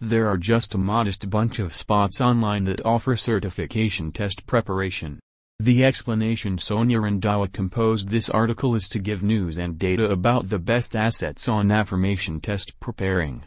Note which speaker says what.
Speaker 1: There are just a modest bunch of spots online that offer certification test preparation. The explanation Sonia Randhawa composed this article is to give news and data about the best assets on affirmation test preparing.